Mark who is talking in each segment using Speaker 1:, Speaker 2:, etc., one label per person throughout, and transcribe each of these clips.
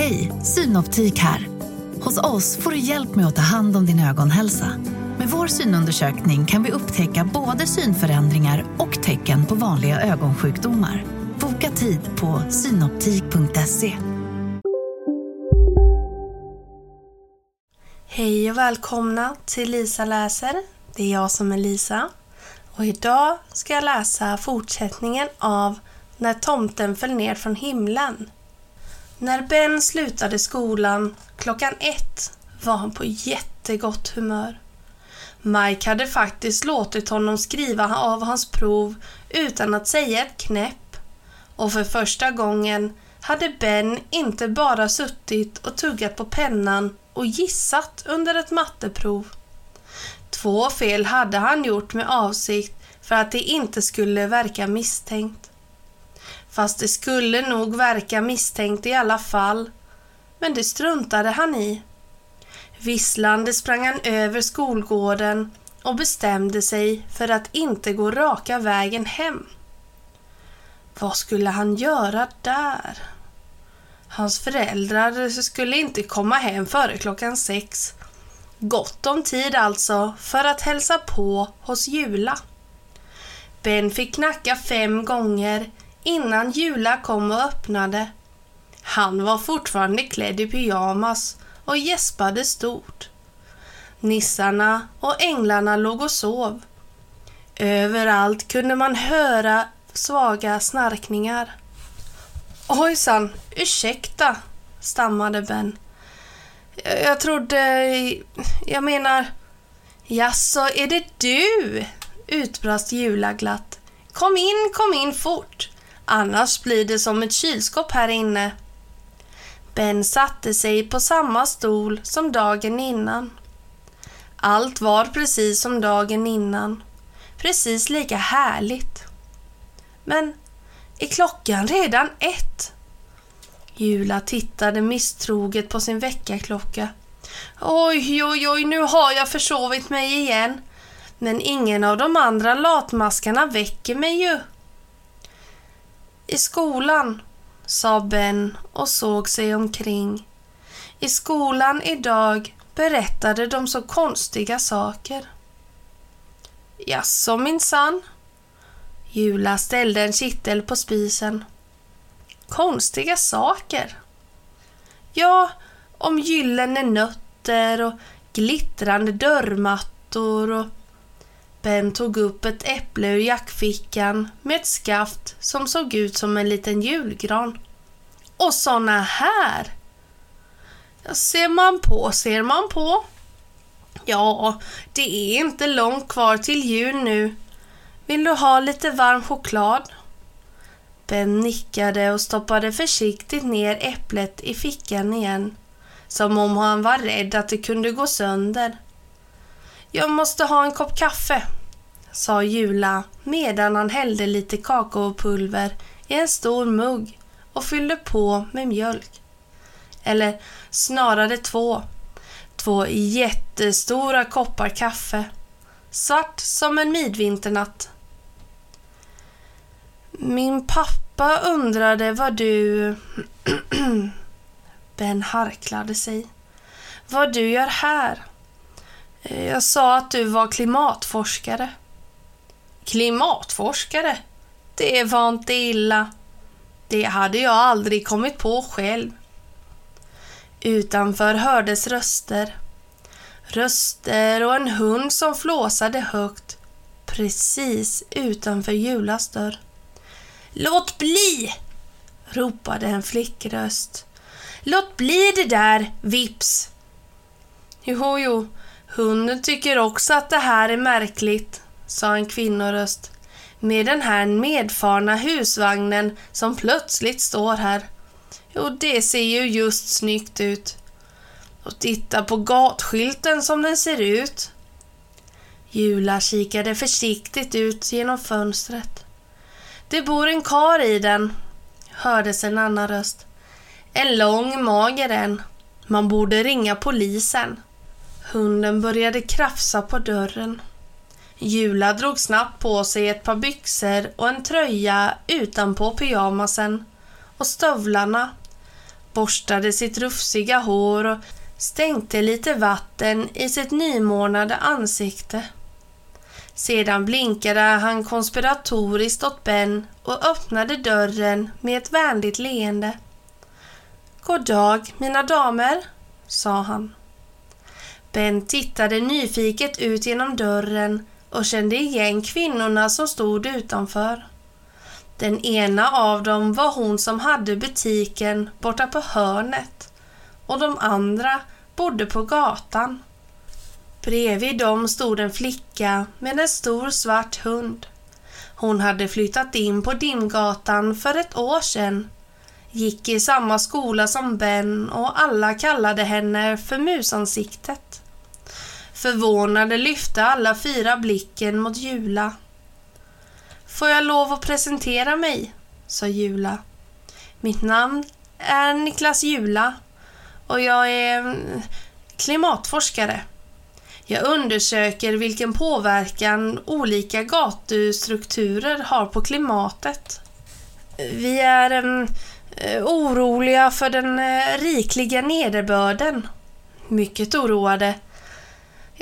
Speaker 1: Hej, Synoptik här. Hos oss får du hjälp med att ta hand om din ögonhälsa. Med vår synundersökning kan vi upptäcka både synförändringar och tecken på vanliga ögonsjukdomar. Boka tid på synoptik.se.
Speaker 2: Hej och välkomna till Lisa läser. Det är jag som är Lisa. Och idag ska jag läsa fortsättningen av När tomten föll ner från himlen. När Ben slutade skolan klockan ett var han på jättegott humör. Mike hade faktiskt låtit honom skriva av hans prov utan att säga ett knäpp. Och för första gången hade Ben inte bara suttit och tuggat på pennan och gissat under ett matteprov. Två fel hade han gjort med avsikt för att det inte skulle verka misstänkt. Fast det skulle nog verka misstänkt i alla fall. Men det struntade han i. Visslande sprang han över skolgården och bestämde sig för att inte gå raka vägen hem. Vad skulle han göra där? Hans föräldrar skulle inte komma hem före klockan sex. Gott om tid alltså för att hälsa på hos Jula. Ben fick knacka fem gånger innan Jula kom och öppnade. Han var fortfarande klädd i pyjamas och gäspade stort. Nissarna och änglarna låg och sov. Överallt kunde man höra svaga snarkningar. Ojsan, ursäkta, stammade Ben. Jag, jag trodde... Jag menar... Jaså, är det du? utbrast Jula glatt. Kom in, kom in fort. Annars blir det som ett kylskåp här inne. Ben satte sig på samma stol som dagen innan. Allt var precis som dagen innan. Precis lika härligt. Men är klockan redan ett? Jula tittade misstroget på sin väckarklocka. Oj, oj, oj, nu har jag försovit mig igen. Men ingen av de andra latmaskarna väcker mig ju. I skolan, sa Ben och såg sig omkring. I skolan idag berättade de så konstiga saker. Jaså minsann? Jula ställde en kittel på spisen. Konstiga saker? Ja, om gyllene nötter och glittrande dörrmattor och Ben tog upp ett äpple ur jackfickan med ett skaft som såg ut som en liten julgran. Och såna här! Ja, ser man på, ser man på. Ja, det är inte långt kvar till jul nu. Vill du ha lite varm choklad? Ben nickade och stoppade försiktigt ner äpplet i fickan igen. Som om han var rädd att det kunde gå sönder. Jag måste ha en kopp kaffe, sa Jula medan han hällde lite kakaopulver i en stor mugg och fyllde på med mjölk. Eller snarare två. Två jättestora koppar kaffe. Svart som en midvinternatt. Min pappa undrade vad du... Ben harklade sig. Vad du gör här. Jag sa att du var klimatforskare. Klimatforskare? Det var inte illa. Det hade jag aldrig kommit på själv. Utanför hördes röster. Röster och en hund som flåsade högt precis utanför Julas dörr. Låt bli! ropade en flickröst. Låt bli det där, vips! Jo, jo, hunden tycker också att det här är märkligt, sa en kvinnoröst. Med den här medfarna husvagnen som plötsligt står här. Jo, det ser ju just snyggt ut. Och titta på gatskylten som den ser ut. Jula kikade försiktigt ut genom fönstret. Det bor en kar i den, hördes en annan röst. En lång, mager en. Man borde ringa polisen. Hunden började krafsa på dörren. Jula drog snabbt på sig ett par byxor och en tröja utanpå pyjamasen och stövlarna borstade sitt rufsiga hår och stänkte lite vatten i sitt nymånade ansikte. Sedan blinkade han konspiratoriskt åt Ben och öppnade dörren med ett vänligt leende. God dag, mina damer, sa han. Ben tittade nyfiket ut genom dörren och kände igen kvinnorna som stod utanför. Den ena av dem var hon som hade butiken borta på hörnet och de andra bodde på gatan. Bredvid dem stod en flicka med en stor svart hund. Hon hade flyttat in på Dimgatan för ett år sedan, gick i samma skola som Ben och alla kallade henne för Musansiktet. Förvånade lyfte alla fyra blicken mot Jula. Får jag lov att presentera mig? sa Jula. Mitt namn är Niklas Jula och jag är mm, klimatforskare. Jag undersöker vilken påverkan olika gatustrukturer har på klimatet. Vi är um, oroliga för den eh, rikliga nederbörden. Mycket oroade.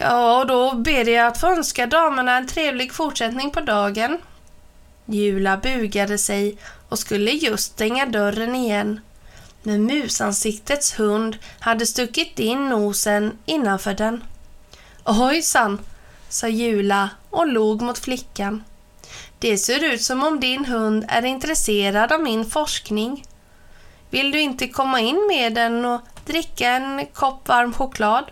Speaker 2: Ja, och då ber jag att få önska damerna en trevlig fortsättning på dagen. Jula bugade sig och skulle just stänga dörren igen. Men musansiktets hund hade stuckit in nosen innanför den. Ojsan, sa Jula och log mot flickan. Det ser ut som om din hund är intresserad av min forskning. Vill du inte komma in med den och dricka en kopp varm choklad?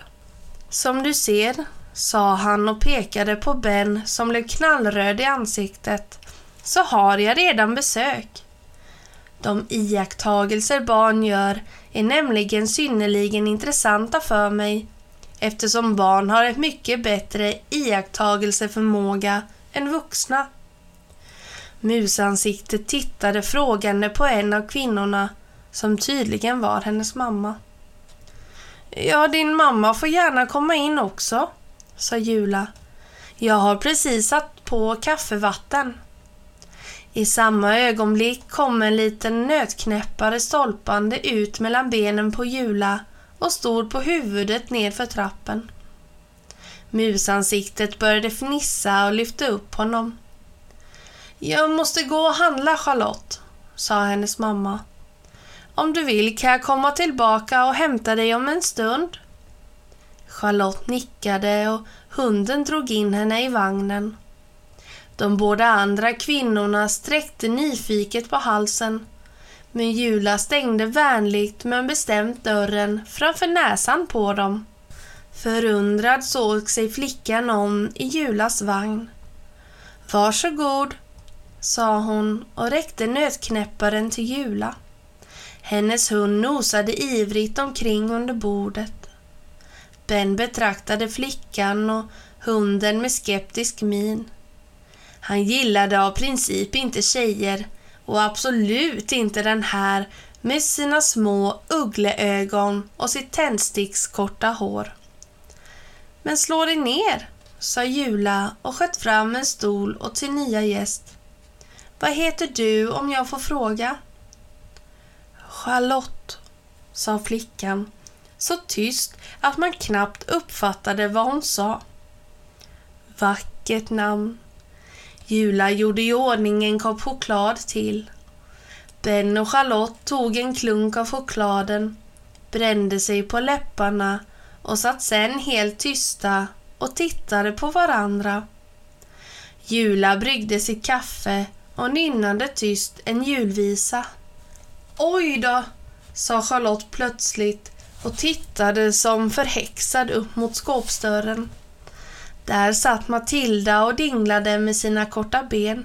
Speaker 2: Som du ser, sa han och pekade på Ben som blev knallröd i ansiktet, så har jag redan besök. De iakttagelser barn gör är nämligen synnerligen intressanta för mig eftersom barn har ett mycket bättre iakttagelseförmåga än vuxna. Musansiktet tittade frågande på en av kvinnorna som tydligen var hennes mamma. Ja, din mamma får gärna komma in också, sa Jula. Jag har precis satt på kaffevatten. I samma ögonblick kom en liten nötknäppare stolpande ut mellan benen på Jula och stod på huvudet nedför trappen. Musansiktet började fnissa och lyfte upp honom. Jag måste gå och handla, Charlotte, sa hennes mamma. Om du vill kan jag komma tillbaka och hämta dig om en stund. Charlotte nickade och hunden drog in henne i vagnen. De båda andra kvinnorna sträckte nyfiket på halsen men Jula stängde vänligt men bestämt dörren framför näsan på dem. Förundrad såg sig flickan om i Julas vagn. Varsågod, sa hon och räckte nötknäpparen till Jula. Hennes hund nosade ivrigt omkring under bordet. Ben betraktade flickan och hunden med skeptisk min. Han gillade av princip inte tjejer och absolut inte den här med sina små uggleögon och sitt tändstickskorta hår. Men slå dig ner, sa Jula och sköt fram en stol åt sin nya gäst. Vad heter du om jag får fråga? Charlotte, sa flickan så tyst att man knappt uppfattade vad hon sa. Vackert namn, Jula gjorde i ordning en kopp choklad till. Ben och Charlotte tog en klunk av chokladen, brände sig på läpparna och satt sen helt tysta och tittade på varandra. Jula bryggde sitt kaffe och nynnade tyst en julvisa. Oj då, sa Charlotte plötsligt och tittade som förhäxad upp mot skåpsdörren. Där satt Matilda och dinglade med sina korta ben.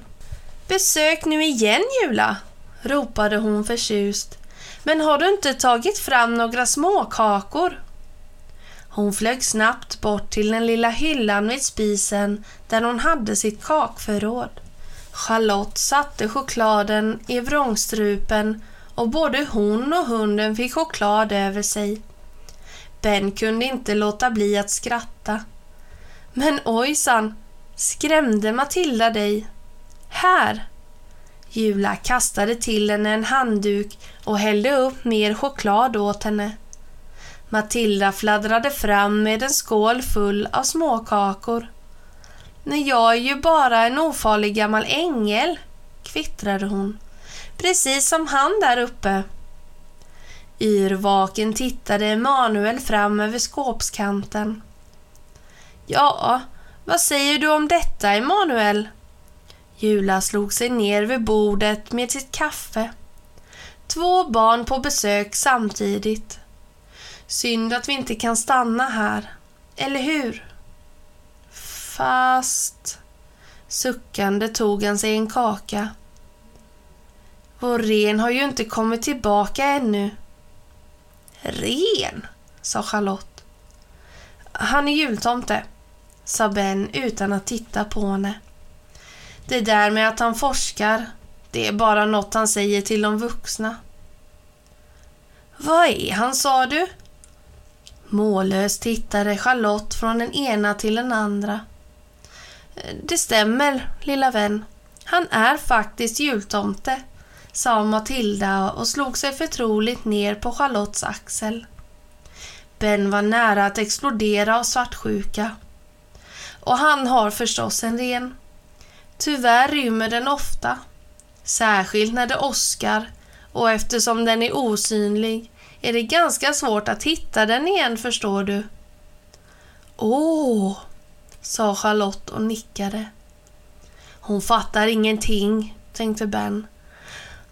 Speaker 2: Besök nu igen Jula, ropade hon förtjust. Men har du inte tagit fram några småkakor? Hon flög snabbt bort till den lilla hyllan vid spisen där hon hade sitt kakförråd. Charlotte satte chokladen i vrångstrupen och både hon och hunden fick choklad över sig. Ben kunde inte låta bli att skratta. Men ojsan, skrämde Matilda dig? Här! Jula kastade till henne en handduk och hällde upp mer choklad åt henne. Matilda fladdrade fram med en skål full av småkakor. Men jag är ju bara en ofarlig gammal ängel, kvittrade hon. Precis som han där uppe. Yrvaken tittade Emanuel fram över skåpskanten. Ja, vad säger du om detta, Emanuel? Jula slog sig ner vid bordet med sitt kaffe. Två barn på besök samtidigt. Synd att vi inte kan stanna här, eller hur? Fast... Suckande tog han sig en kaka. Vår ren har ju inte kommit tillbaka ännu. Ren, sa Charlotte. Han är jultomte, sa Ben utan att titta på henne. Det där med att han forskar, det är bara något han säger till de vuxna. Vad är han, sa du? Mållöst tittade Charlotte från den ena till den andra. Det stämmer, lilla vän. Han är faktiskt jultomte, sa Matilda och slog sig förtroligt ner på Charlottes axel. Ben var nära att explodera av svartsjuka. Och han har förstås en ren. Tyvärr rymmer den ofta, särskilt när det åskar och eftersom den är osynlig är det ganska svårt att hitta den igen förstår du. Åh, sa Charlotte och nickade. Hon fattar ingenting, tänkte Ben.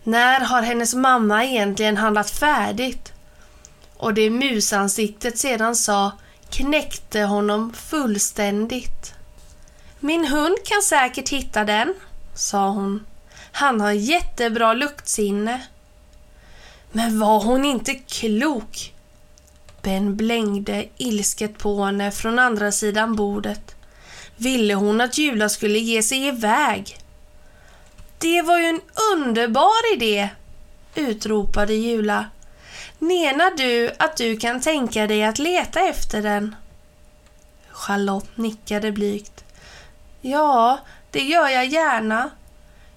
Speaker 2: När har hennes mamma egentligen handlat färdigt? Och det musansiktet sedan sa knäckte honom fullständigt. Min hund kan säkert hitta den, sa hon. Han har jättebra luktsinne. Men var hon inte klok? Ben blängde ilsket på henne från andra sidan bordet. Ville hon att Jula skulle ge sig iväg? Det var ju en underbar idé, utropade Jula. Menar du att du kan tänka dig att leta efter den? Charlotte nickade blygt. Ja, det gör jag gärna.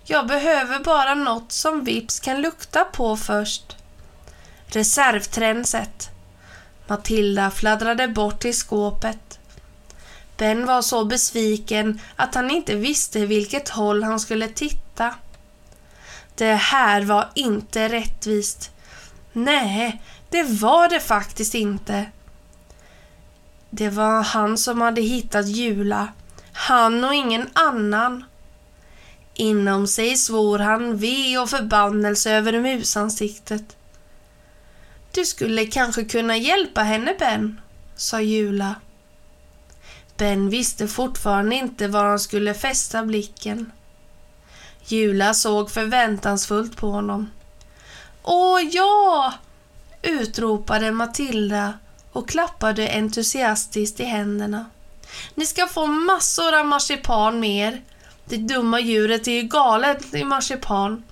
Speaker 2: Jag behöver bara något som Vips kan lukta på först. Reservtränset. Matilda fladdrade bort till skåpet. Ben var så besviken att han inte visste vilket håll han skulle titta. Det här var inte rättvist. Nej, det var det faktiskt inte. Det var han som hade hittat Jula. Han och ingen annan. Inom sig svor han ve och förbannelse över musansiktet. Du skulle kanske kunna hjälpa henne, Ben, sa Jula. Ben visste fortfarande inte var han skulle fästa blicken. Jula såg förväntansfullt på honom. Åh ja! utropade Matilda och klappade entusiastiskt i händerna. Ni ska få massor av marsipan med er. Det dumma djuret är ju galet i marsipan.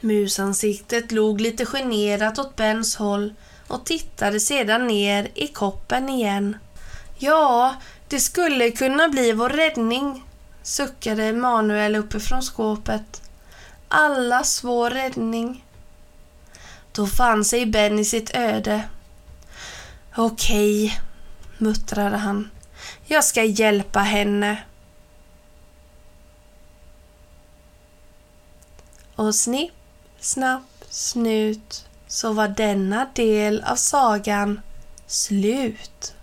Speaker 2: Musansiktet log lite generat åt Bens håll och tittade sedan ner i koppen igen. Ja, det skulle kunna bli vår räddning, suckade Emanuel uppifrån skåpet. Allas vår räddning. Då fann sig Ben i sitt öde. Okej, muttrade han. Jag ska hjälpa henne. Och snipp, snapp, snut så var denna del av sagan slut.